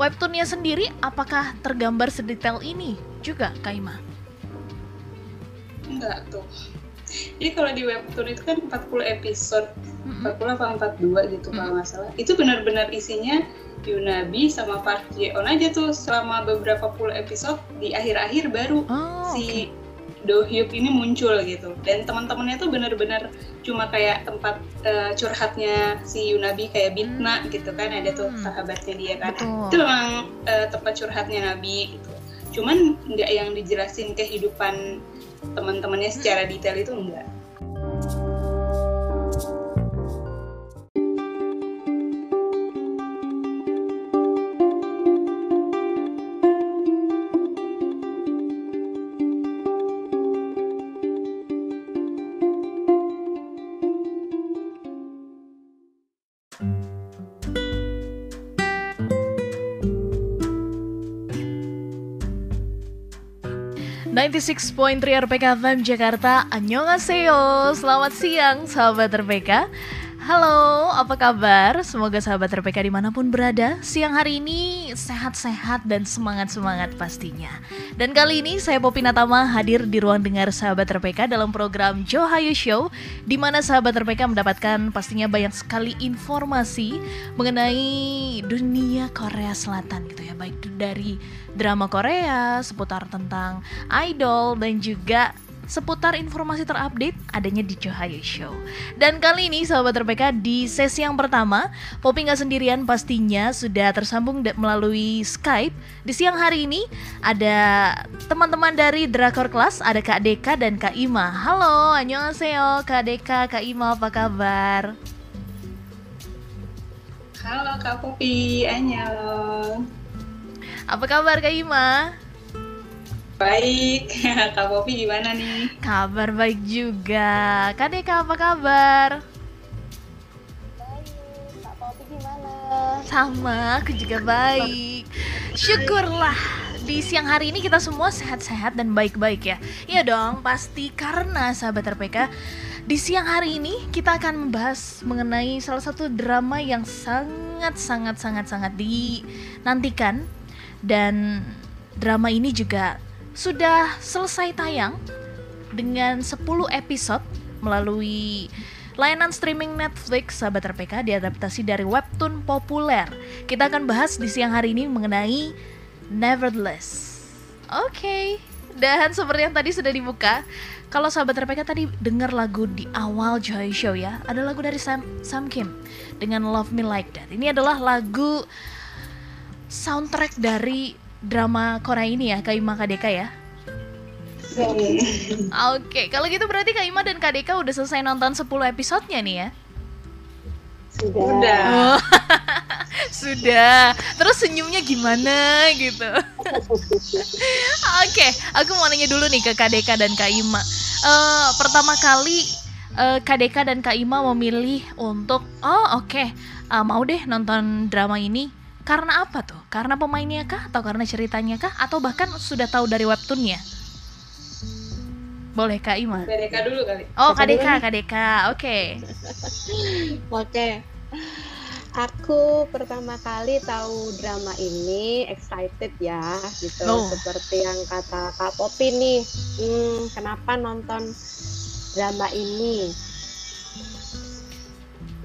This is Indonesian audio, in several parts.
Webtoonnya sendiri, apakah tergambar sedetail ini juga, Kaima? Enggak tuh. Jadi kalau di webtoon itu kan 40 episode, mm -hmm. 40 apa 42 gitu mm -hmm. kalau nggak salah. Itu benar-benar isinya Yunabi sama Park Ji-on aja tuh selama beberapa puluh episode di akhir-akhir baru oh, si okay. Do Hyuk ini muncul gitu dan teman-temannya tuh benar-benar cuma kayak tempat uh, curhatnya si Yunabi kayak Bitna hmm. gitu kan ada tuh hmm. sahabatnya dia kan Betul. itu memang uh, tempat curhatnya Nabi gitu cuman nggak yang dijelasin kehidupan teman-temannya secara detail itu enggak 96.3 RPK FM Jakarta. Annyeonghaseyo. Selamat siang sahabat RPK Halo, apa kabar? Semoga sahabat RPK di mana pun berada. Siang hari ini sehat-sehat dan semangat-semangat pastinya. Dan kali ini saya Popi Natama hadir di ruang dengar sahabat RPK Dalam program Johayu Show Di mana sahabat RPK mendapatkan pastinya banyak sekali informasi Mengenai dunia Korea Selatan gitu ya. Baik dari drama Korea seputar tentang idol dan juga seputar informasi terupdate adanya di Johayu Show. Dan kali ini sahabat RPK di sesi yang pertama, Poppy nggak sendirian pastinya sudah tersambung melalui Skype. Di siang hari ini ada teman-teman dari Drakor Class, ada Kak Deka dan Kak Ima. Halo, annyeonghaseyo Kak Deka, Kak Ima apa kabar? Halo Kak Poppy, annyeong. Apa kabar Kak Ima? Baik, Kak Popi gimana nih? Kabar baik juga. Kak Deka apa kabar? Baik, Kak Popi gimana? Sama, aku juga baik. Syukurlah di siang hari ini kita semua sehat-sehat dan baik-baik ya. Iya dong, pasti karena sahabat RPK di siang hari ini kita akan membahas mengenai salah satu drama yang sangat sangat sangat sangat dinantikan dan drama ini juga sudah selesai tayang dengan 10 episode melalui layanan streaming Netflix sahabat RPK diadaptasi dari webtoon populer. Kita akan bahas di siang hari ini mengenai Nevertheless. Oke. Okay. Dan seperti yang tadi sudah dibuka, kalau sahabat RPK tadi dengar lagu di awal Joy Show ya, ada lagu dari Sam, Sam Kim dengan Love Me Like That. Ini adalah lagu soundtrack dari drama Korea ini ya, Kak Ima Kadeka ya? Oke, okay, kalau gitu berarti Kak Ima dan Kak Deka udah selesai nonton 10 episodenya nih ya? Sudah. Oh, sudah. Terus senyumnya gimana gitu? Oke, okay, aku mau nanya dulu nih ke Kak Deka dan Kak Ima. Uh, pertama kali uh, Kak Deka dan Kak Ima memilih untuk, oh oke, okay, uh, mau deh nonton drama ini karena apa tuh? Karena pemainnya kah? Atau karena ceritanya kah? Atau bahkan sudah tahu dari webtoonnya? Boleh Kak Ima? KDK dulu kali. Oh, KDK, KDK. Oke. Oke. Aku pertama kali tahu drama ini excited ya, gitu. Oh. Seperti yang kata Kak Popi nih, hmm, kenapa nonton drama ini?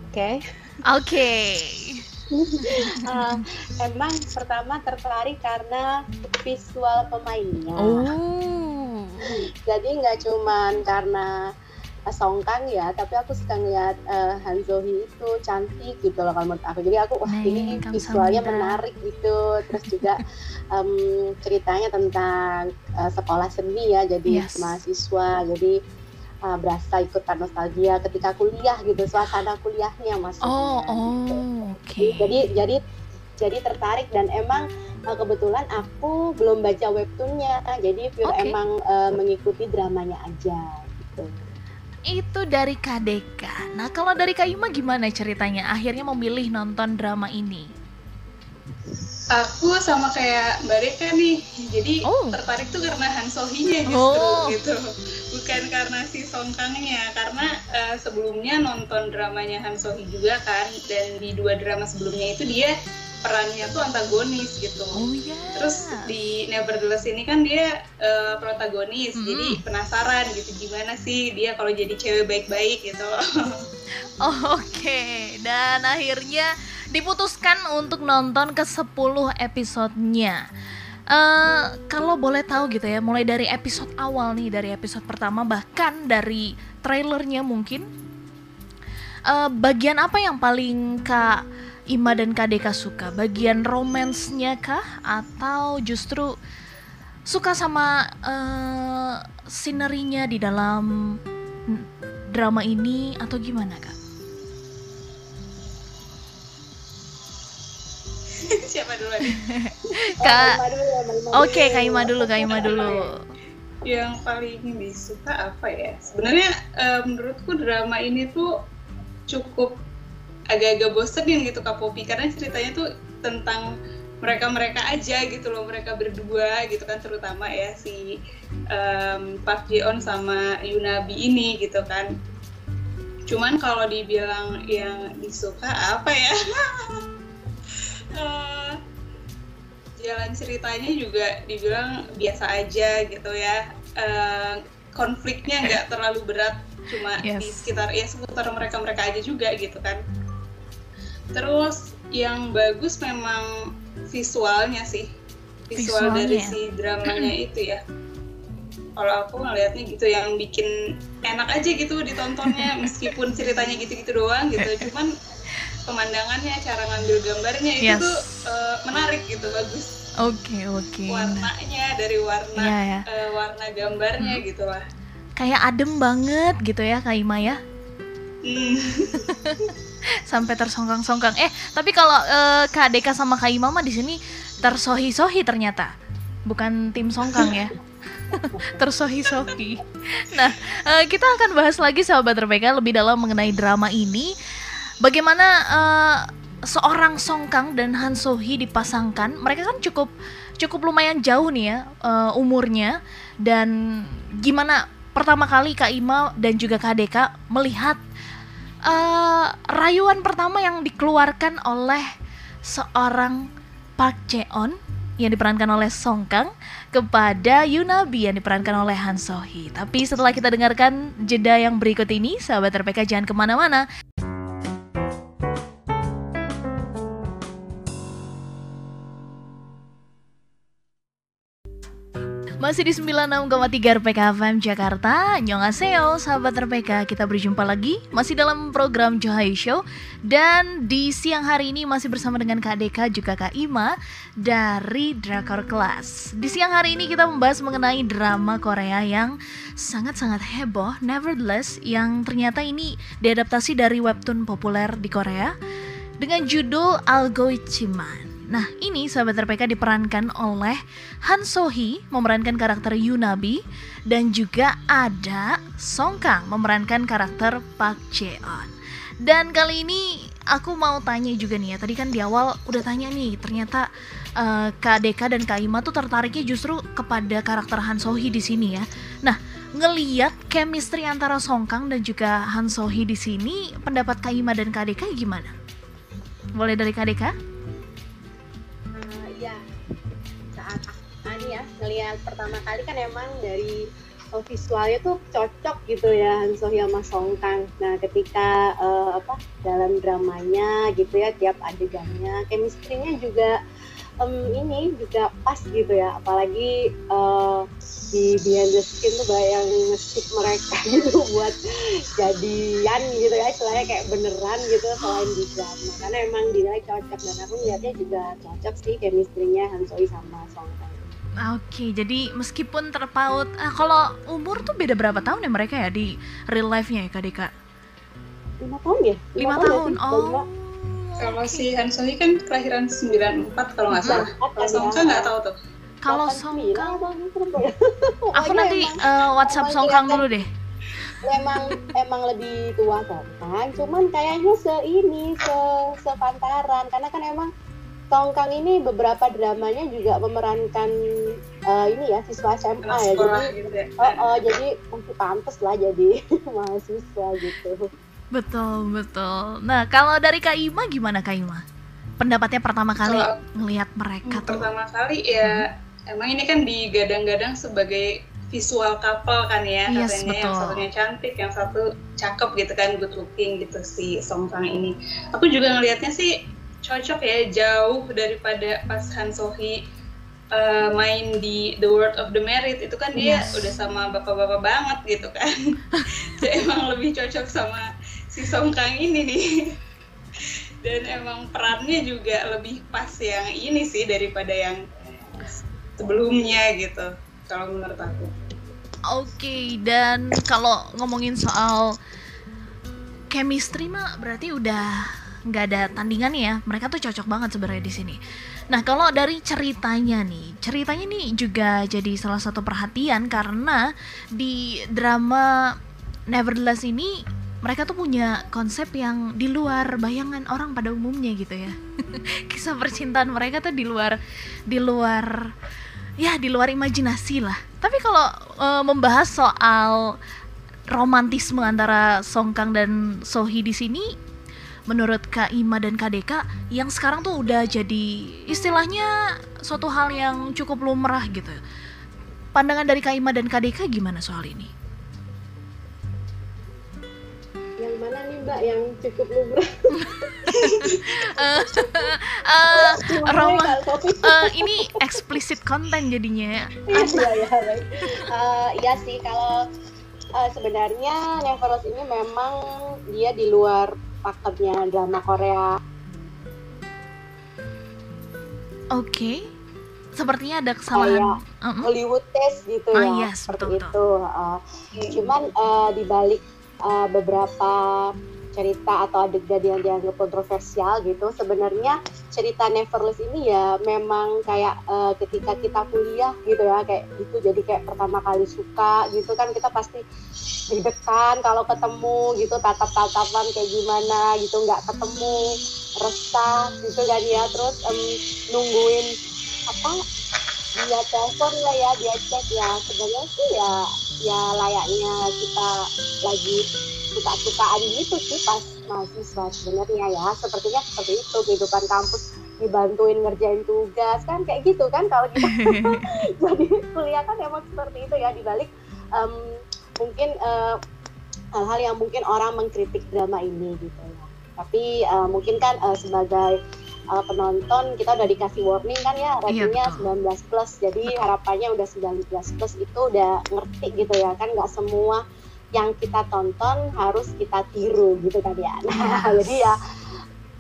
Oke. Okay. Oke. Okay uh, emang pertama tertarik karena visual pemainnya. Oh. Jadi nggak cuman karena Songkang ya, tapi aku suka ngeliat uh, Han Zohi itu cantik gitu loh kalau menurut aku. Jadi aku wah ini visualnya menarik gitu. Terus juga um, ceritanya tentang uh, sekolah seni ya, jadi yes. mahasiswa. Jadi uh, berasa ikutan nostalgia ketika kuliah gitu suasana kuliahnya maksudnya oh oh gitu. oke okay. jadi jadi jadi tertarik dan emang uh, kebetulan aku belum baca webtoonnya jadi pure okay. emang uh, mengikuti dramanya aja gitu itu dari KDK. Nah kalau dari Kak Yuma gimana ceritanya akhirnya memilih nonton drama ini? Aku sama kayak Mbak Rika nih, jadi oh. tertarik tuh karena Han Sohinya justru oh. gitu bukan karena si Song Kangnya karena uh, sebelumnya nonton dramanya Han Sohee juga kan dan di dua drama sebelumnya itu dia perannya tuh antagonis gitu. Oh iya. Terus di Nevertheless ini kan dia uh, protagonis, Hmm. jadi penasaran gitu gimana sih dia kalau jadi cewek baik-baik gitu. Oh, Oke, dan akhirnya diputuskan untuk nonton ke 10 episodenya. Eh, kalau boleh tahu gitu ya, mulai dari episode awal nih, dari episode pertama bahkan dari trailernya mungkin, eh, bagian apa yang paling kak Ima dan Kak Deka suka? Bagian romansnya kah, atau justru suka sama eh, sinerinya di dalam drama ini atau gimana kak? Siapa dulu nih? Kak, Oh, Kaima dulu ya, oke Kak Ima dulu, Kak Ima dulu. Yang paling disuka apa ya? Sebenarnya eh, menurutku drama ini tuh cukup agak-agak bosenin gitu Kak Popi karena ceritanya tuh tentang mereka-mereka aja gitu loh, mereka berdua gitu kan terutama ya si em, Park Ji-on sama Yunabi ini gitu kan. Cuman kalau dibilang yang disuka apa ya? Eh, jalan ceritanya juga dibilang biasa aja gitu ya. Eh, konfliknya nggak terlalu berat cuma di Yes. sekitar ya seputar mereka mereka aja juga gitu kan. Terus yang bagus memang visualnya sih. Visual dari Visualnya. si dramanya itu ya. Kalau aku ngelihatnya gitu yang bikin enak aja gitu ditontonnya meskipun ceritanya gitu-gitu doang gitu. Cuman pemandangannya cara ngambil gambarnya itu Yes. tuh eh, menarik gitu bagus Oke oke. Nah, warnanya dari warna Iya ya. eh, warna gambarnya gitu lah Kayak adem banget gitu ya Kak Ima ya. Hmm. Sampai tersongkang-songkang. Eh, tapi kalau eh, Kak Deka sama Kak Ima mah di sini tersohi-sohi ternyata. Bukan tim songkang ya. tersohi-sohi. Nah, eh, kita akan bahas lagi sahabat RPK lebih dalam mengenai drama ini. Bagaimana eh, seorang Songkang dan Han Sohee dipasangkan? Mereka kan cukup cukup lumayan jauh nih ya eh, umurnya dan gimana pertama kali Kak Ima dan juga Kak Deka melihat eh, rayuan pertama yang dikeluarkan oleh seorang Park Cheon yang diperankan oleh Song Kang kepada Yunabi yang diperankan oleh Han So Hee. Tapi setelah kita dengarkan jeda yang berikut ini, sahabat RPK jangan ke mana-mana. Masih di 96,3 RPK FM Jakarta. Annyeonghaseyo sahabat RPK Kita berjumpa lagi Masih dalam program Johai Show. Dan di siang hari ini masih bersama dengan Kak Deka juga Kak Ima Dari Drakor Class Di siang hari ini kita membahas mengenai drama Korea yang sangat-sangat heboh Nevertheless Yang ternyata ini diadaptasi dari webtoon populer di Korea Dengan judul Algoichiman Nah, ini sahabat RPK diperankan oleh Han So-hee memerankan karakter Yunabi dan juga ada Song Kang memerankan karakter Park Jae-on. Dan kali ini aku mau tanya juga nih ya. Tadi kan di awal udah tanya nih, ternyata eh, Kak Deka dan Kak Ima tuh tertariknya justru kepada karakter Han So-hee di sini ya. Nah, ngeliat chemistry antara Song Kang dan juga Han So-hee di sini, pendapat Kak Ima dan Kak Deka gimana? Boleh dari Kak Deka? Ini ya ngelihat pertama kali kan emang dari oh, visualnya tuh cocok gitu ya Han So Hee sama Song Kang. Nah ketika eh, apa dalam dramanya gitu ya tiap adegannya, chemistry-nya juga em, ini juga pas gitu ya. Apalagi eh, di behind the scene tuh banyak yang nge-ship mereka gitu buat jadian gitu ya istilahnya kayak beneran gitu selain di drama karena emang dinilai cocok dan aku melihatnya juga cocok sih chemistry-nya Han So Hee sama Song Kang Oke, jadi meskipun terpaut, ah, kalau umur tuh beda berapa tahun ya mereka ya di real life-nya ya Kak Deka? lima tahun ya Lima tahun, sih? oh. Lima. Kalau si Han So Hee kan kelahiran 94 kalau nggak salah. Empat Kalau kan Song ya. Kang nggak tahu tuh. Kalau 89 Song Kang, apa gitu ya. aku nanti eh, WhatsApp emang Song Kang kelihatan- dulu deh. emang emang lebih tua Kang cuman kayaknya se ini se sepantaran karena kan emang Song Kang ini beberapa dramanya juga memerankan eh, ini ya siswa SMA Anak ya jadi gitu ya. oh, oh jadi masih pantas lah jadi mahasiswa gitu Betul, betul. Nah, kalau dari Kak Ima gimana Kak Ima? pendapatnya pertama kali Kalau ngelihat mereka tuh? Pertama kali ya hmm. emang ini kan digadang-gadang sebagai visual couple kan ya yes, katanya betul. yang satunya cantik yang satu cakep gitu kan good looking gitu si Song Kang ini aku juga ngelihatnya sih cocok ya jauh daripada pas Han Sohee uh, main di The World of the Married itu kan dia yes. udah sama bapak-bapak banget gitu kan jadi emang lebih cocok sama si Song Kang ini nih dan emang perannya juga lebih pas yang ini sih daripada yang sebelumnya gitu kalau menurut aku. Oke, okay, dan kalau ngomongin soal chemistry mah berarti udah nggak ada tandingan ya. Mereka tuh cocok banget sebenarnya di sini. Nah, kalau dari ceritanya nih, ceritanya nih juga jadi salah satu perhatian karena di drama Nevertheless ini mereka tuh punya konsep yang di luar bayangan orang pada umumnya gitu ya. Kisah percintaan mereka tuh di luar di luar ya di luar imajinasi lah tapi kalau uh, membahas soal romantisme antara Song Kang dan Sohee di sini menurut Kak Ima dan Kak Deka yang sekarang tuh udah jadi istilahnya suatu hal yang cukup lumrah gitu. Pandangan dari Kak Ima dan Kak Deka gimana soal ini? mbak yang cukup lumrah? Uh, uh, Roma uh, ini eksplisit konten jadinya iya ya baik. Uh, iya sih kalau uh, sebenarnya Neverlos ini memang dia di luar paketnya drama Korea oke okay. sepertinya ada kesalahan uh -uh. Hollywood test gitu ah, ya yes, seperti betul, itu Uh, cuman uh, di balik uh, beberapa cerita atau adegan yang dianggap kontroversial gitu sebenarnya cerita Neverless ini ya memang kayak uh, ketika kita kuliah gitu ya kayak itu jadi kayak pertama kali suka gitu kan kita pasti deg-degan kalau ketemu gitu tatap-tatapan kayak gimana gitu nggak ketemu resah gitu kan ya. Terus um, nungguin apa dia telepon lah ya dia cek ya. Sebenarnya sih ya ya layaknya kita lagi suka-sukaan gitu sih pas mahasiswa sebenarnya ya. Sepertinya seperti itu kehidupan kampus dibantuin ngerjain tugas kan kayak gitu kan kalau kita jadi kuliah kan emang seperti itu ya dibalik um, mungkin eh, hal-hal yang mungkin orang mengkritik drama ini gitu ya. Tapi uh, mungkin kan uh, sebagai uh, penonton kita udah dikasih warning kan ya iya, ratingnya iya, 19 plus. Jadi harapannya udah 19 plus itu udah ngerti gitu ya kan nggak semua yang kita tonton harus kita tiru gitu kan ya. Nah, jadi ya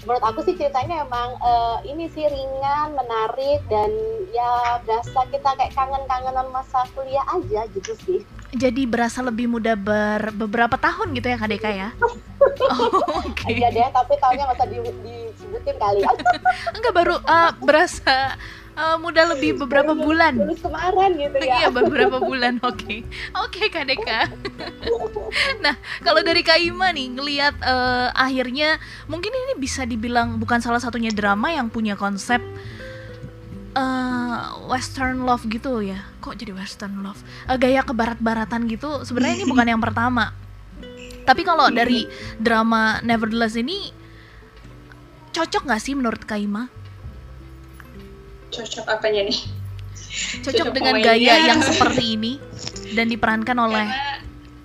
menurut aku sih ceritanya emang uh, ini sih ringan, menarik dan ya berasa kita kayak kangen-kangenan masa kuliah aja gitu sih. Jadi berasa lebih muda ber beberapa tahun gitu ya Kak Deka ya? oh, okay. Iya deh, tapi tahunnya usah di, disebutin kali ya. Enggak baru uh, berasa uh, muda lebih beberapa Baru bulan. Lulus kemarin gitu ya. iya, beberapa bulan. Oke. Okay. Oke, okay, Kak Deka. nah, kalau dari Kak Ima nih ngelihat uh, akhirnya mungkin ini bisa dibilang bukan salah satunya drama yang punya konsep uh, western love gitu ya. Kok jadi western love? Uh, gaya kebarat-baratan gitu. Sebenarnya ini bukan yang pertama. Tapi kalau dari drama Nevertheless ini cocok nggak sih menurut Kak Ima? Cocok apanya nih cocok, cocok dengan pemainnya. gaya yang seperti ini dan diperankan oleh Karena,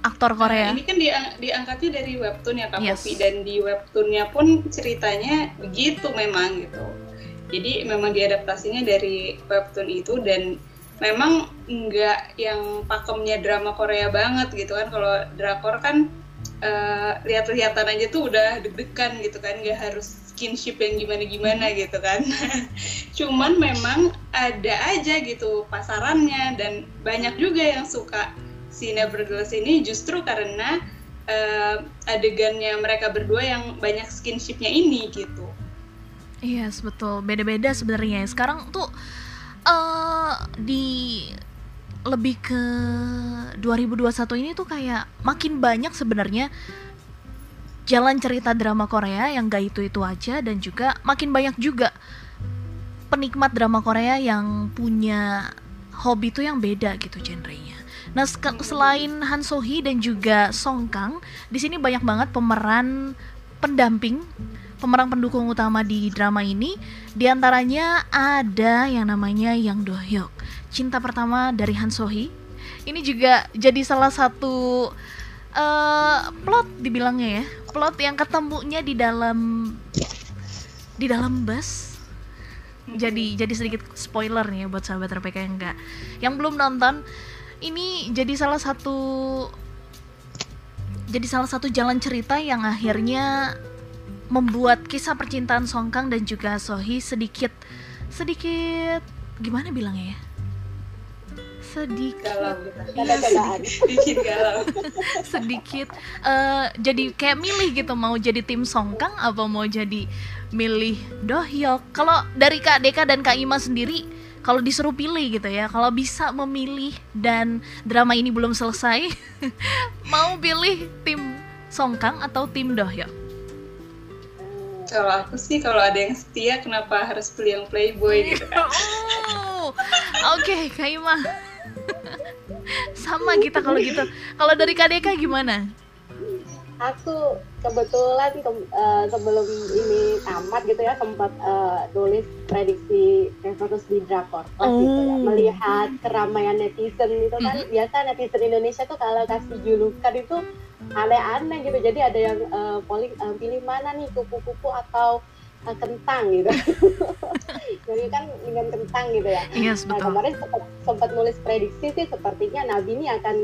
aktor Korea. Nah, ini kan diang diangkatnya dari webtoon ya Kak yes. Dan di webtoonnya pun ceritanya begitu memang gitu. Jadi memang diadaptasinya dari webtoon itu dan memang enggak yang pakemnya drama Korea banget gitu kan. Kalau drakor kan uh, lihat-lihatan aja tuh udah deg-degan gitu kan, nggak harus skinship yang gimana-gimana gitu kan. Cuman memang ada aja gitu pasarannya dan banyak juga yang suka si Nevertheless ini justru karena uh, adegannya mereka berdua yang banyak skinshipnya ini gitu. Iya, yes, betul. Beda-beda sebenarnya. Sekarang tuh uh, di lebih ke 2021 ini tuh kayak makin banyak sebenarnya jalan cerita drama Korea yang gak itu-itu aja dan juga makin banyak juga penikmat drama Korea yang punya hobi tuh yang beda gitu genrenya. Nah, selain Han So Hee dan juga Song Kang, di sini banyak banget pemeran pendamping pemeran pendukung utama di drama ini di antaranya ada yang namanya Yang Do Hyuk cinta pertama dari Han So Hee ini juga jadi salah satu uh, plot dibilangnya ya. Plot yang ketemunya di dalam di dalam bus. Jadi jadi sedikit spoiler nih ya buat sahabat RPK yang enggak yang belum nonton. Ini jadi salah satu jadi salah satu jalan cerita yang akhirnya membuat kisah percintaan Song Kang dan juga Sohee sedikit sedikit gimana bilangnya ya sedikit. Galau gitu. ya, sedikit, galau. Sedikit. Uh, jadi kayak milih gitu mau jadi tim Song Kang apa mau jadi milih Dohyok kalau dari Kak Deka dan Kak Ima sendiri kalau disuruh pilih gitu ya kalau bisa memilih dan drama ini belum selesai mau pilih tim Song Kang atau tim Dohyok kalau aku sih kalau ada yang setia kenapa harus pilih yang playboy gitu kan? Oh, oke okay, Kak Ima sama kita kalau gitu. Kalau dari KDK gimana? Aku kebetulan ke, uh, sebelum ini tamat gitu ya sempat uh, tulis prediksi terus di drakor. Oh. gitu ya melihat keramaian netizen itu kan. Mm -hmm. biasa netizen Indonesia tuh kalau kasih julukan itu aneh-aneh gitu. Jadi ada yang uh, polling uh, pilih mana nih kupu-kupu atau kentang gitu. Jadi kan dengan kentang gitu ya. Yes, nah kemarin sempat, sempat nulis prediksi sih sepertinya Nabi ini akan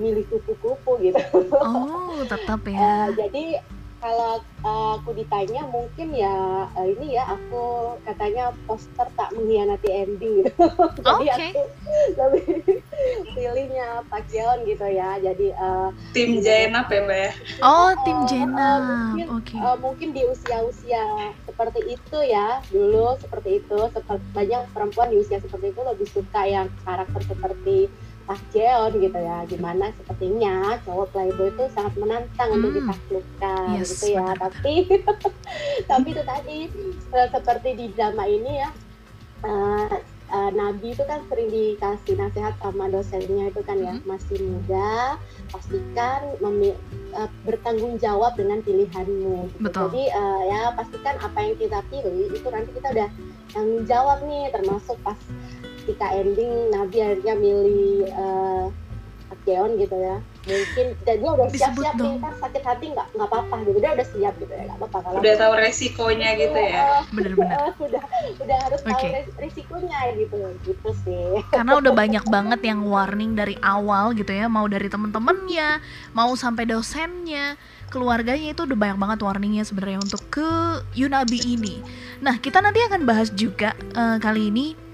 milih kupu-kupu gitu. Oh tetap ya. Uh, jadi kalau uh, aku ditanya mungkin ya uh, ini ya aku katanya poster tak mengkhianati ending gitu. jadi okay. aku lebih pilihnya Pak Jeon gitu ya. Jadi uh, tim Jenap ya Mbak ya. Oh, tim Jenap. Uh, mungkin, okay. uh, mungkin di usia-usia seperti itu ya, dulu seperti itu, seperti banyak perempuan di usia seperti itu lebih suka yang karakter seperti Pak Jeon gitu ya gimana sepertinya cowok playboy itu sangat menantang hmm. untuk ditaklukkan yes, gitu ya benar. tapi tapi itu tadi uh, seperti di drama ini ya uh, uh, Nabi itu kan sering dikasih nasihat sama dosennya itu kan ya hmm. masih muda pastikan memi uh, bertanggung jawab dengan pilihanmu gitu. Betul. jadi uh, ya pastikan apa yang kita pilih itu nanti kita udah tanggung jawab nih termasuk pas ketika ending Nabi akhirnya milih uh, Jeon gitu ya. Mungkin dan dia udah siap-siap nih kan sakit hati nggak nggak apa-apa gitu. Dia udah siap gitu ya nggak apa-apa kalau udah tahu resikonya gitu ya? Bener-bener udah udah harus okay. tahu resikonya gitu gitu sih. Karena udah banyak banget yang warning dari awal gitu ya. Mau dari temen-temennya mau sampai dosennya keluarganya itu udah banyak banget warningnya sebenarnya untuk ke Yunabi ini. Nah kita nanti akan bahas juga uh, kali ini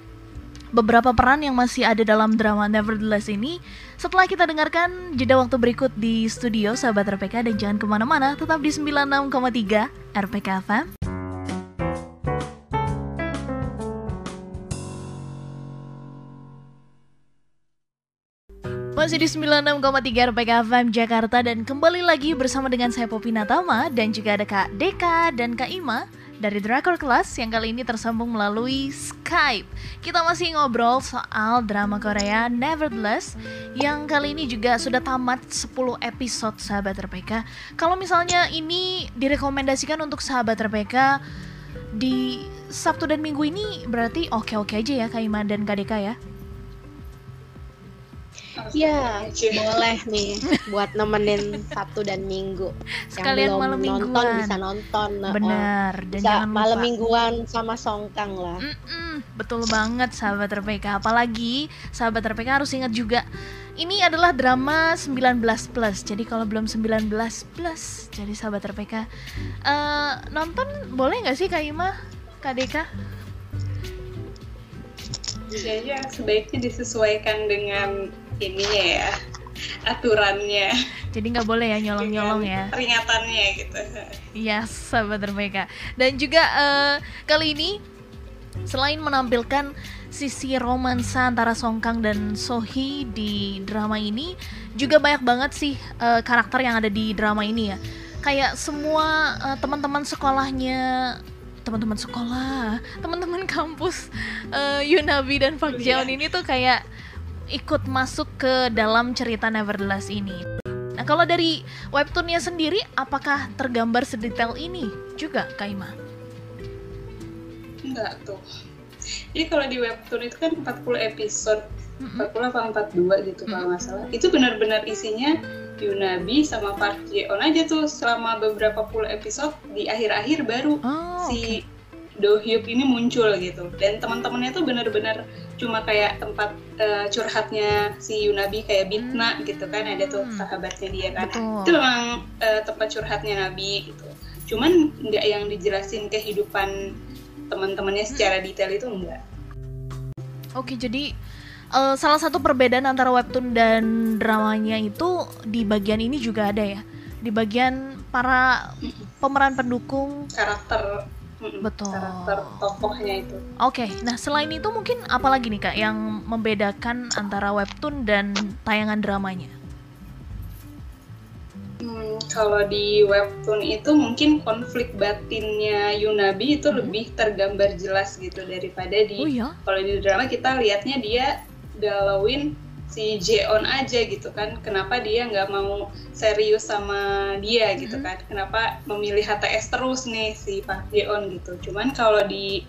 beberapa peran yang masih ada dalam drama Nevertheless ini setelah kita dengarkan jeda waktu berikut di studio sahabat RPK dan jangan ke mana-mana tetap di 96,3 RPK FM Masih di 96,3 RPK FM Jakarta dan kembali lagi bersama dengan saya Popi Natama dan juga ada Kak Deka dan Kak Ima dari Drakor Class yang kali ini tersambung melalui Skype. Kita masih ngobrol soal drama Korea Nevertheless yang kali ini juga sudah tamat 10 episode sahabat RPK. Kalau misalnya ini direkomendasikan untuk sahabat RPK di Sabtu dan Minggu ini berarti oke-oke aja ya Kak Iman dan Kak Deka ya? Iya, boleh nih buat nemenin Sabtu dan Minggu. Sekalian yang belum malam nonton mingguan. bisa nonton. Benar. Uh, dan bisa jangan malam mingguan sama Songkang lah. Mm-mm, betul banget sahabat RPK. Apalagi sahabat RPK harus ingat juga ini adalah drama 19 plus. Jadi kalau belum 19 plus, jadi sahabat RPK uh, eh, nonton boleh nggak sih Kak Ima, Kak Deka? Ya, ya sebaiknya disesuaikan dengan ininya ya aturannya. Jadi nggak boleh ya nyolong nyolong ya peringatannya gitu. Iya yes, sahabat terbaik dan juga uh, kali ini selain menampilkan sisi romansa antara Song Kang dan Sohee di drama ini juga banyak banget sih uh, karakter yang ada di drama ini ya. Kayak semua uh, teman-teman sekolahnya teman-teman sekolah teman-teman kampus uh, Yunabi dan Park Jeon ini tuh kayak ikut masuk ke dalam cerita Nevertheless ini. Nah, kalau dari webtoonnya sendiri, apakah tergambar sedetail ini juga, Kaima? Enggak tuh. Jadi kalau di webtoon itu kan 40 episode, mm -hmm. 40 apa 42 gitu mm -hmm. kalau nggak salah. Itu benar-benar isinya Yunabi sama Park Ji-on aja tuh selama beberapa puluh episode di akhir-akhir baru oh, si okay. Do Hyuk ini muncul gitu. Dan teman-temannya tuh benar-benar cuma kayak tempat uh, curhatnya si Yunabi kayak Bitna hmm. gitu kan ada tuh sahabatnya dia kan. Betul. itu memang uh, tempat curhatnya Nabi gitu. Cuman nggak yang dijelasin kehidupan teman-temannya secara detail itu enggak oke jadi uh, salah satu perbedaan antara webtoon dan dramanya itu di bagian ini juga ada ya. Di bagian para pemeran pendukung karakter betul karakter tokohnya itu oke okay. nah selain itu mungkin apa lagi nih kak yang membedakan antara webtoon dan tayangan dramanya Hmm, kalau di webtoon itu mungkin konflik batinnya Yunabi itu hmm. lebih tergambar jelas gitu daripada di oh, iya? kalau di drama kita lihatnya dia galauin si Jeon aja gitu kan. Kenapa dia nggak mau serius sama dia gitu kan? Kenapa memilih HTS terus nih si Pak Jeon gitu? Cuman kalau di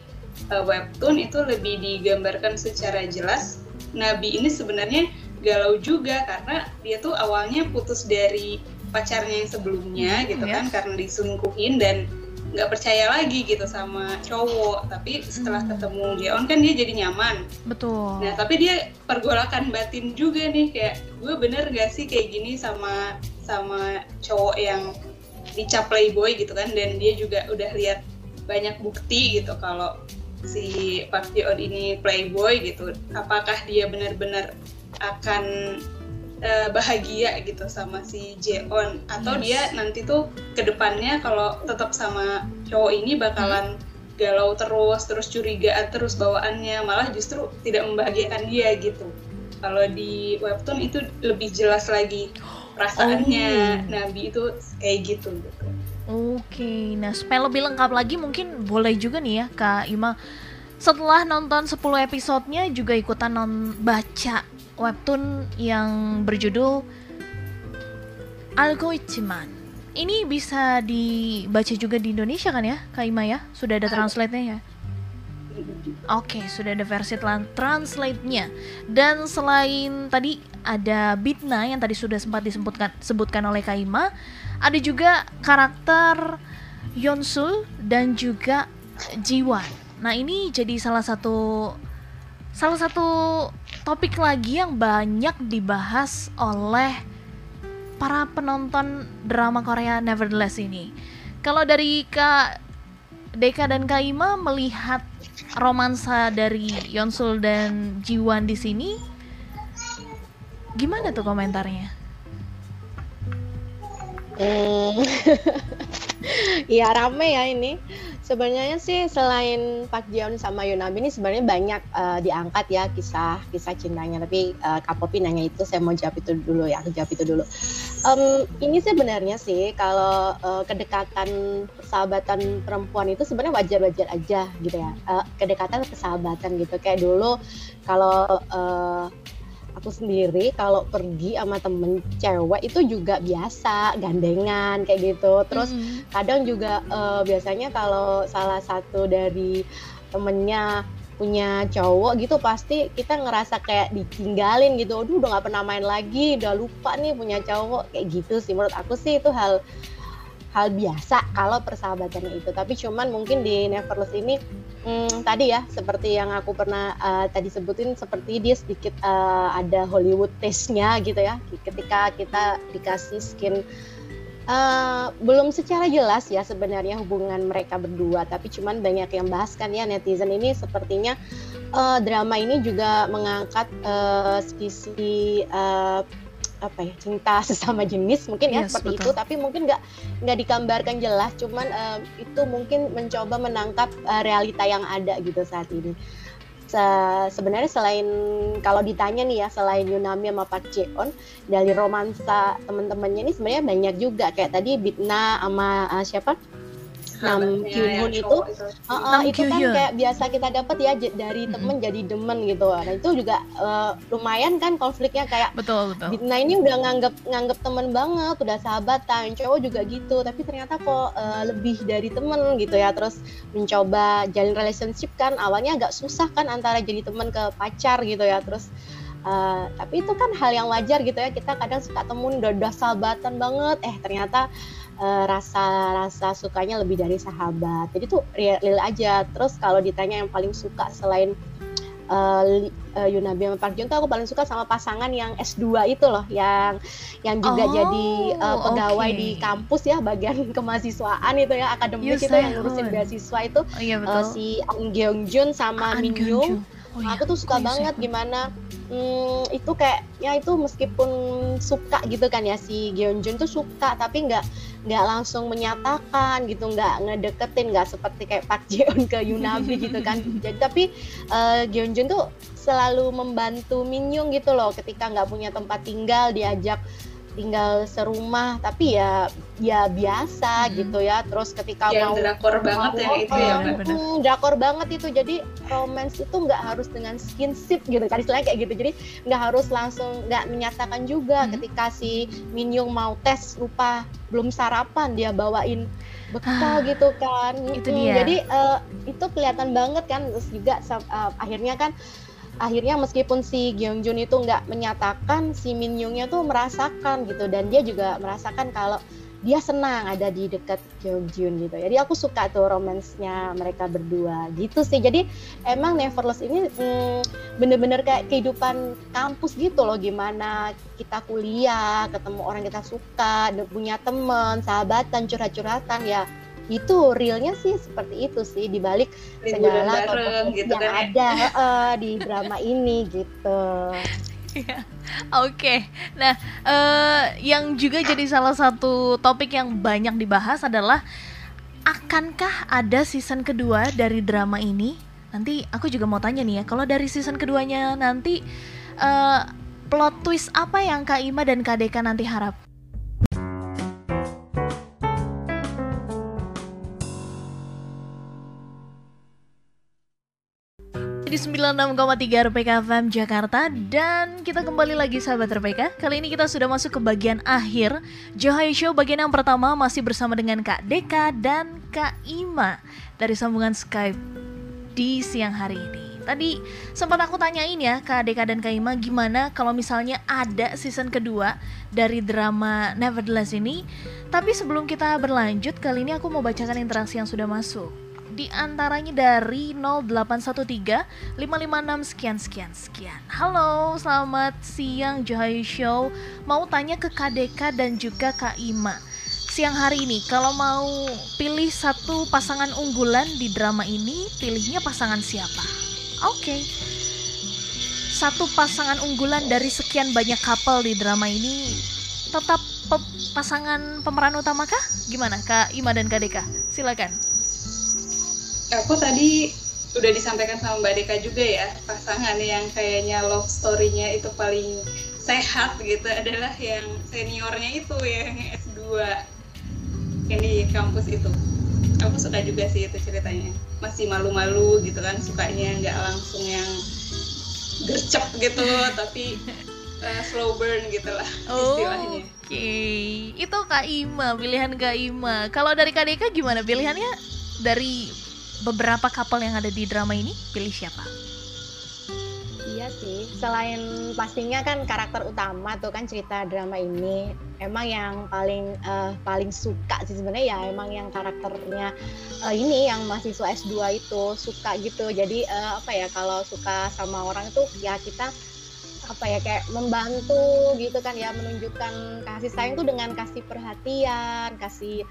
uh, webtoon itu lebih digambarkan secara jelas. Nabi ini sebenarnya galau juga karena dia tuh awalnya putus dari pacarnya yang sebelumnya gitu yeah. kan karena diselingkuhin dan nggak percaya lagi gitu sama cowok. Tapi setelah hmm. ketemu Jeon kan dia jadi nyaman. Betul. Nah tapi dia pergolakan batin juga nih kayak gue bener gak sih kayak gini sama sama cowok yang dicap playboy gitu kan? Dan dia juga udah lihat banyak bukti gitu kalau si Park Jeon ini playboy gitu. Apakah dia benar-benar akan uh, bahagia gitu sama si Jeon atau yes. dia nanti tuh ke depannya kalau tetap sama cowok ini bakalan hmm. galau terus terus curiga terus bawaannya malah justru tidak membahagiakan dia gitu kalau di webtoon itu lebih jelas lagi perasaannya oh. Nabi itu kayak gitu gitu Oke, okay. nah supaya lebih lengkap lagi mungkin boleh juga nih ya Kak Ima setelah nonton 10 episodenya juga ikutan non baca webtoon yang berjudul Algoitman. Ini bisa dibaca juga di Indonesia kan ya, Kak Ima ya? Sudah ada translate-nya ya? Oke, okay, sudah ada versi translate-nya. Dan selain tadi ada Bitna yang tadi sudah sempat disebutkan sebutkan oleh Kak Ima, ada juga karakter Yonsul dan juga Jiwan. Nah, ini jadi salah satu salah satu topik lagi yang banyak dibahas oleh para penonton drama Korea Nevertheless ini. Kalau dari Kak Deka dan Kak Ima melihat romansa dari Yonsul dan Jiwan di sini, gimana tuh komentarnya? Hmm. Iya rame ya ini. Sebenarnya sih selain Pak Jeon sama Yunabi ini sebenarnya banyak uh, diangkat ya kisah kisah cintanya. Tapi uh, Kak Popi nanya itu saya mau jawab itu dulu ya, jawab itu dulu. Um, ini sebenarnya sih kalau uh, kedekatan persahabatan perempuan itu sebenarnya wajar-wajar aja gitu ya. Uh, kedekatan persahabatan gitu kayak dulu kalau uh, aku sendiri kalau pergi sama temen cewek itu juga biasa gandengan kayak gitu. Terus mm. kadang juga uh, biasanya kalau salah satu dari temennya punya cowok gitu pasti kita ngerasa kayak ditinggalin gitu. Aduh udah gak pernah main lagi udah lupa nih punya cowok. Kayak gitu sih menurut aku sih itu hal hal biasa kalau persahabatannya itu. Tapi cuman mungkin di Neverless ini hmm, tadi ya seperti yang aku pernah uh, tadi sebutin seperti dia sedikit uh, ada Hollywood taste-nya gitu ya. Ketika kita dikasih skin Uh, belum secara jelas ya sebenarnya hubungan mereka berdua. Tapi cuman banyak yang bahas kan ya netizen ini sepertinya uh, drama ini juga mengangkat uh, sisi uh, apa ya cinta sesama jenis mungkin ya yes, seperti betul. itu tapi mungkin nggak nggak digambarkan jelas cuman uh, itu mungkin mencoba menangkap uh, realita yang ada gitu saat ini. Se sebenarnya selain kalau ditanya nih ya selain Yunami sama Pak Jeon dari romansa teman-temannya ini sebenarnya banyak juga. Kayak tadi Bitna sama uh, siapa Nam Kyun itu, itu. Uh, uh, itu kan kayak biasa kita dapat ya dari temen jadi demen gitu. Nah itu juga uh, lumayan kan konfliknya kayak. Betul betul. Nah ini udah nganggep nganggep temen banget, udah sahabatan. Cowok juga gitu, tapi ternyata kok uh, lebih dari temen gitu ya. Terus mencoba jalin relationship kan awalnya agak susah kan antara jadi temen ke pacar gitu ya. Terus Uh, tapi itu kan hal yang wajar gitu ya kita kadang suka temuin udah, udah sahabatan banget eh ternyata uh, rasa rasa sukanya lebih dari sahabat. Jadi tuh real, real aja. Terus kalau ditanya yang paling suka selain uh, uh, Yunabi sama Park Jun tuh aku paling suka sama pasangan yang S2 itu loh. Yang yang juga oh, jadi uh, pegawai okay. di kampus ya bagian kemahasiswaan itu ya akademik itu yang ngurusin beasiswa itu. Oh, iya, betul. Uh, si Ang Gyeong Jun sama Min Young Oh, iya. Aku tuh suka oh, banget gimana hmm, itu kayak ya itu meskipun suka gitu kan ya si Gyeonjun tuh suka tapi nggak nggak langsung menyatakan gitu nggak ngedeketin nggak seperti kayak Park Jeon ke Yunabi gitu kan. Jadi tapi uh, Gyeonjun tuh selalu membantu Minyung gitu loh ketika nggak punya tempat tinggal diajak tinggal serumah. Tapi ya ya biasa hmm. gitu ya. Terus ketika ya, mau drakor banget ya itu ya hmm, drakor banget itu. Jadi romance itu nggak harus dengan skinship gitu kan istilahnya kayak gitu. Jadi nggak harus langsung nggak menyatakan juga hmm. ketika si Minyung mau tes lupa belum sarapan dia bawain bekal ah, gitu kan. itu hmm, dia. jadi uh, itu kelihatan banget kan. Terus juga uh, akhirnya kan akhirnya meskipun si Gyeongjun itu nggak menyatakan si Min Youngnya tuh merasakan gitu. Dan dia juga merasakan kalau dia senang ada di dekat Gyeongjun gitu. Jadi aku suka tuh romansnya mereka berdua gitu sih. Jadi emang Neverless ini hmm, bener-bener kayak kehidupan kampus gitu loh. Gimana kita kuliah, ketemu orang kita suka, punya temen, sahabatan, curhat-curhatan ya itu realnya sih seperti itu sih dibalik segala bareng, gitu yang kan, ya? ada uh, di drama ini gitu. Iya. Oke, okay. nah uh, yang juga jadi salah satu topik yang banyak dibahas adalah akankah ada season kedua dari drama ini? Nanti aku juga mau tanya nih ya, kalau dari season keduanya nanti uh, plot twist apa yang Kak Ima dan Kak Deka nanti harap? Di 96,3 RPK FM Jakarta. Dan kita kembali lagi sahabat RPK. Kali ini kita sudah masuk ke bagian akhir. Johai Show bagian yang pertama masih bersama dengan Kak Deka dan Kak Ima Dari sambungan Skype di siang hari ini. Tadi sempat aku tanyain ya Kak Deka dan Kak Ima gimana kalau misalnya ada season kedua dari drama Nevertheless ini? Tapi sebelum kita berlanjut kali ini aku mau bacakan interaksi yang sudah masuk di antaranya dari 0813 556 sekian sekian sekian. Halo, selamat siang Johayu Show. Mau tanya ke KDK dan juga Kak Ima. Siang hari ini kalau mau pilih satu pasangan unggulan di drama ini, pilihnya pasangan siapa? Oke. Okay. Satu pasangan unggulan dari sekian banyak couple di drama ini tetap pe pasangan pemeran utama kah? Gimana Kak Ima dan Deka? Silakan aku tadi udah disampaikan sama Mbak Deka juga ya pasangan yang kayaknya love story-nya itu paling sehat gitu adalah yang seniornya itu yang S2 yang di kampus itu aku suka juga sih itu ceritanya masih malu-malu gitu kan sukanya nggak langsung yang gercep gitu tapi uh, slow burn gitu lah oh, istilahnya Oke, okay. itu Kak Ima, pilihan Kak Ima. Kalau dari Kak Deka gimana pilihannya dari beberapa couple yang ada di drama ini pilih siapa? Iya sih, selain pastinya kan karakter utama tuh kan cerita drama ini emang yang paling uh, paling suka sih sebenarnya ya emang yang karakternya uh, ini yang mahasiswa S2 itu suka gitu. Jadi uh, apa ya kalau suka sama orang itu ya kita apa ya kayak membantu gitu kan ya menunjukkan kasih sayang tuh dengan kasih perhatian, kasih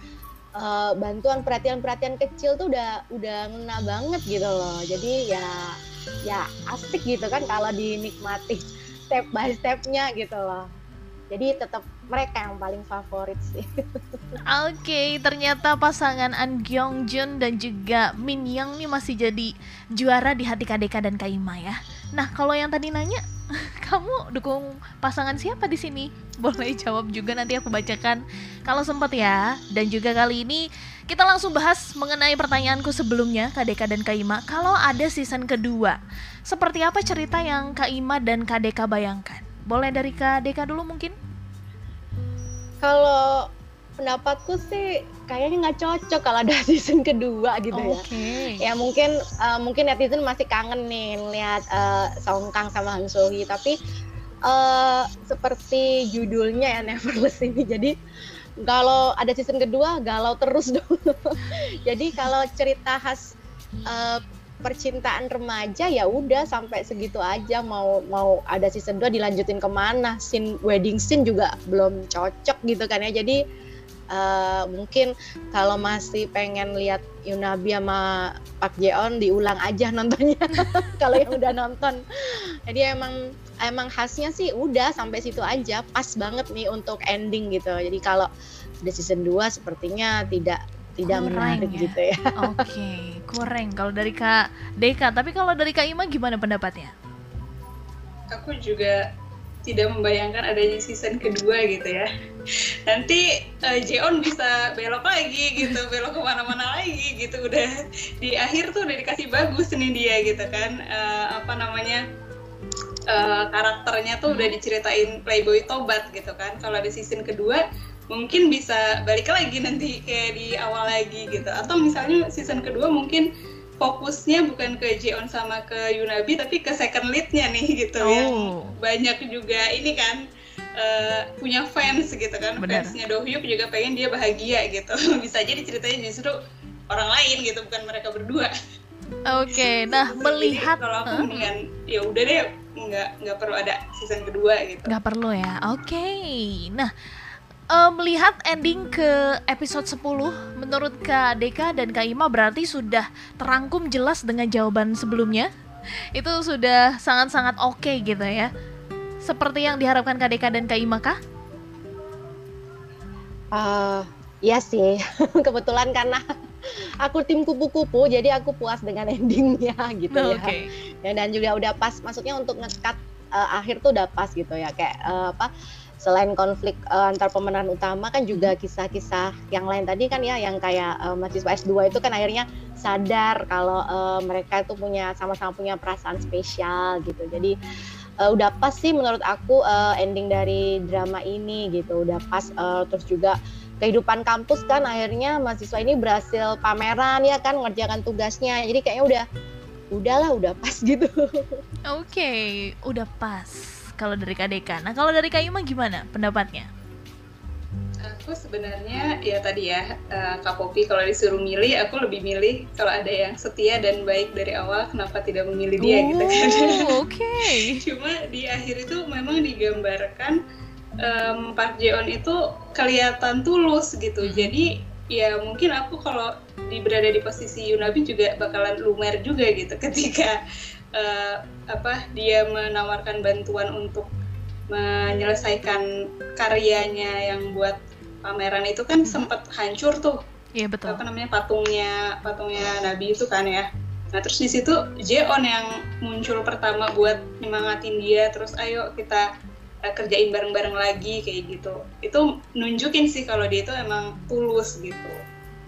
uh, bantuan perhatian-perhatian kecil tuh udah udah ngena banget gitu loh jadi ya ya asik gitu kan kalau dinikmati step by stepnya gitu loh jadi tetap mereka yang paling favorit sih. Oke, okay, ternyata pasangan An Gyeong Jun dan juga Min Young nih masih jadi juara di hati KDK dan Kaima ya. Nah, kalau yang tadi nanya, kamu dukung pasangan siapa di sini? Boleh jawab juga nanti aku bacakan kalau sempat ya. Dan juga kali ini kita langsung bahas mengenai pertanyaanku sebelumnya Deka dan Kak Ima. Kalau ada season kedua, seperti apa cerita yang Kak Ima dan Deka bayangkan? Boleh dari Deka dulu mungkin? Kalau pendapatku sih kayaknya nggak cocok kalau ada season kedua gitu okay. ya. Ya mungkin uh, mungkin netizen masih kangen nih lihat uh, Song Kang sama Han So Hee tapi uh, seperti judulnya ya Neverless ini jadi kalau ada season kedua galau terus dong. jadi kalau cerita khas uh, percintaan remaja ya udah sampai segitu aja mau mau ada season 2 dilanjutin ke mana scene wedding scene juga belum cocok gitu kan ya jadi uh, mungkin kalau masih pengen lihat Yunabi sama Pak Jeon diulang aja nontonnya kalau yang udah nonton jadi emang emang khasnya sih udah sampai situ aja pas banget nih untuk ending gitu jadi kalau ada season 2 sepertinya tidak tidak kurang menarik ya? gitu ya. Oke, okay, kurang kalau dari Kak Deka. Tapi kalau dari Kak Ima gimana pendapatnya? Aku juga tidak membayangkan adanya season kedua gitu ya. Nanti uh, Jeon bisa belok lagi gitu belok ke mana-mana lagi gitu. Udah di akhir tuh udah dikasih bagus nih dia gitu kan. Uh, apa namanya uh, karakternya tuh udah diceritain playboy tobat gitu kan. Kalau di season kedua mungkin bisa balik lagi nanti kayak di awal lagi gitu. Atau misalnya season kedua mungkin fokusnya bukan ke Jeon sama ke Yunabi tapi ke second leadnya nih gitu oh. yang banyak juga ini kan uh, punya fans gitu kan Bener. fansnya Dohyuk juga pengen dia bahagia gitu bisa jadi ceritanya justru orang lain gitu bukan mereka berdua oke okay, nah melihat kalau aku huh? mendingan ya udah deh nggak nggak perlu ada season kedua gitu nggak perlu ya oke okay. nah uh, melihat ending ke episode 10 menurut Kak Deka dan Kak Ima berarti sudah terangkum jelas dengan jawaban sebelumnya itu sudah sangat-sangat oke okay gitu ya seperti yang diharapkan Kak Deka dan Kak Ima kah? Uh, iya sih kebetulan karena aku tim kupu-kupu jadi aku puas dengan endingnya gitu ya okay. ya dan juga udah pas maksudnya untuk ngekat uh, akhir tuh udah pas gitu ya kayak uh, apa selain konflik uh, antar pemeran utama kan juga kisah-kisah yang lain tadi kan ya yang kayak uh, mahasiswa S2 itu kan akhirnya sadar kalau uh, mereka itu punya sama-sama punya perasaan spesial gitu. Jadi uh, udah pas sih menurut aku uh, ending dari drama ini gitu. Udah pas uh, terus juga kehidupan kampus kan akhirnya mahasiswa ini berhasil pameran ya kan ngerjakan tugasnya. Jadi kayaknya udah udahlah udah pas gitu. Oke, okay, udah pas kalau dari Kak Deka. Nah kalau dari Kak Ima gimana pendapatnya? Aku sebenarnya ya tadi ya uh, Kak Popi kalau disuruh milih aku lebih milih kalau ada yang setia dan baik dari awal kenapa tidak memilih dia oh, gitu kan. Oke. Okay. Cuma di akhir itu memang digambarkan um, Park Jeon itu kelihatan tulus gitu. Hmm. Jadi ya mungkin aku kalau di berada di posisi Yunabi juga bakalan lumer juga gitu ketika uh, apa dia menawarkan bantuan untuk menyelesaikan karyanya yang buat pameran itu kan sempat hancur tuh. Iya betul. Apa namanya patungnya patungnya Nabi itu kan ya. Nah terus di situ Jeon yang muncul pertama buat nyemangatin dia terus ayo kita uh, kerjain bareng-bareng lagi kayak gitu. Itu nunjukin sih kalau dia itu emang tulus gitu.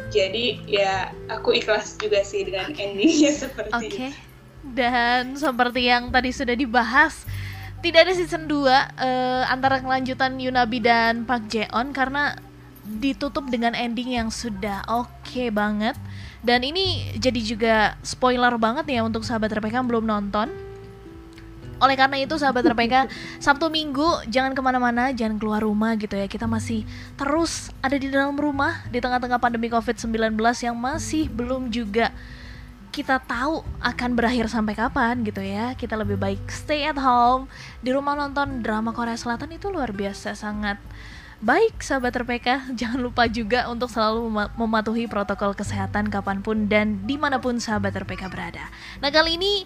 Jadi ya aku ikhlas juga sih dengan endingnya seperti okay. itu. Dan seperti yang tadi sudah dibahas, tidak ada season 2 uh, eh, antara kelanjutan Yunabi dan Park Jeon karena ditutup dengan ending yang sudah oke okay banget. Dan ini jadi juga spoiler banget ya untuk sahabat RPK yang belum nonton. Oleh karena itu sahabat RPK Sabtu Minggu jangan ke mana-mana Jangan keluar rumah gitu ya Kita masih terus ada di dalam rumah Di tengah-tengah pandemi COVID-19 Yang masih belum juga kita tahu akan berakhir sampai kapan gitu ya. Kita lebih baik stay at home. Di rumah nonton drama Korea Selatan itu luar biasa sangat baik sahabat RPK jangan lupa juga untuk selalu mematuhi protokol kesehatan kapan pun dan di mana pun sahabat RPK berada. Nah kali ini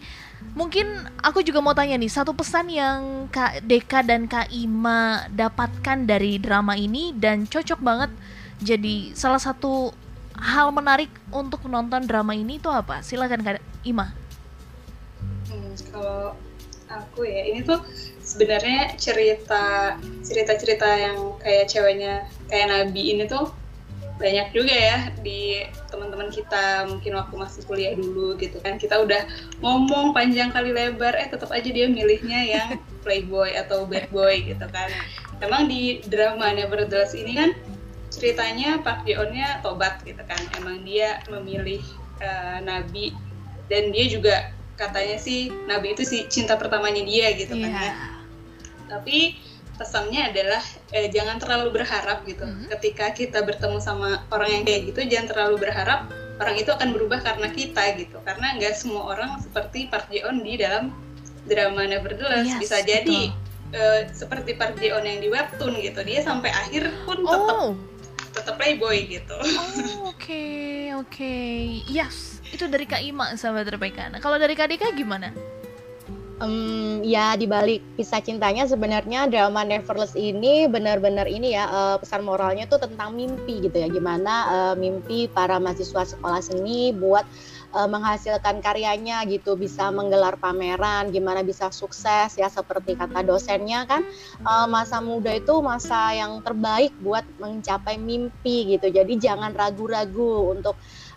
mungkin aku juga mau tanya nih satu pesan yang Kak Deka dan Kak Ima dapatkan dari drama ini dan cocok banget jadi salah satu hal menarik untuk nonton drama ini itu apa? Silakan Kak Ima. Hmm, kalau aku ya ini tuh sebenarnya cerita cerita-cerita yang kayak ceweknya kayak Nabi ini tuh banyak juga ya di teman-teman kita mungkin waktu masih kuliah dulu gitu kan kita udah ngomong panjang kali lebar eh tetap aja dia milihnya yang playboy atau bad boy gitu kan emang di drama Nevertheless ini kan ceritanya Park Ji-onnya tobat gitu kan emang dia memilih uh, Nabi dan dia juga katanya sih Nabi itu sih cinta pertamanya dia gitu yeah. kan ya iya. tapi pesannya adalah eh, jangan terlalu berharap gitu. Mm -hmm. Ketika kita bertemu sama orang yang kayak gitu, jangan terlalu berharap orang itu akan berubah karena kita gitu. Karena nggak semua orang seperti Park On di dalam drama Nevertheless yes, bisa jadi uh, seperti Park Ji On yang di webtoon gitu. Dia sampai akhir pun tetap oh. Tetap playboy gitu. Oke oh, oke okay, okay. yes itu dari Kak Ima sahabat RPK. Nah kalau dari Kak Dika gimana? um, ya di balik kisah cintanya sebenarnya drama Neverless ini benar-benar ini ya uh, pesan moralnya tuh tentang mimpi gitu ya gimana uh, mimpi para mahasiswa sekolah seni buat uh, menghasilkan karyanya gitu bisa menggelar pameran gimana bisa sukses ya seperti kata dosennya kan uh, masa muda itu masa yang terbaik buat mencapai mimpi gitu. Jadi jangan ragu-ragu untuk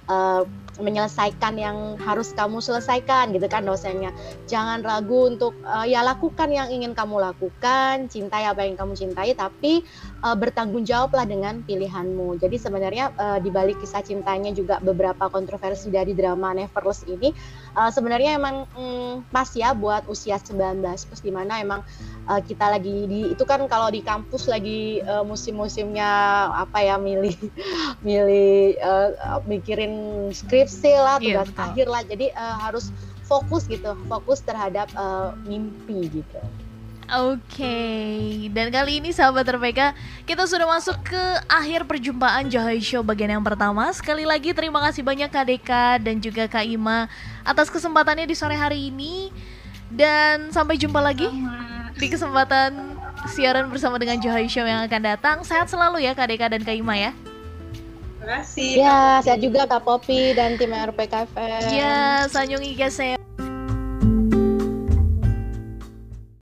uh, menyelesaikan yang harus kamu selesaikan gitu kan dosennya. Jangan ragu untuk uh, ya lakukan yang ingin kamu lakukan cintai apa yang kamu cintai tapi uh, bertanggung jawablah dengan pilihanmu. Jadi sebenarnya uh, di balik kisah cintanya juga beberapa kontroversi dari drama Neverless ini uh, sebenarnya emang mm, pas ya buat usia 19 plus di mana emang uh, kita lagi di itu kan kalau di kampus lagi uh, musim-musimnya apa ya milih milih uh, mikirin skripsi lah iya, tugas yeah, akhir lah. Jadi uh, harus fokus gitu fokus terhadap uh, mimpi gitu. Oke, okay. dan kali ini sahabat RPK kita sudah masuk ke akhir perjumpaan Johai Show bagian yang pertama. Sekali lagi terima kasih banyak Kak Deka dan juga Kak Ima atas kesempatannya di sore hari ini. Dan sampai jumpa lagi di kesempatan siaran bersama dengan Johai Show yang akan datang. Sehat selalu ya Kak Deka dan Kak Ima ya. Terima kasih. Ya, sehat juga Kak Popi dan tim RPKFM. Ya, sanyong iga saya.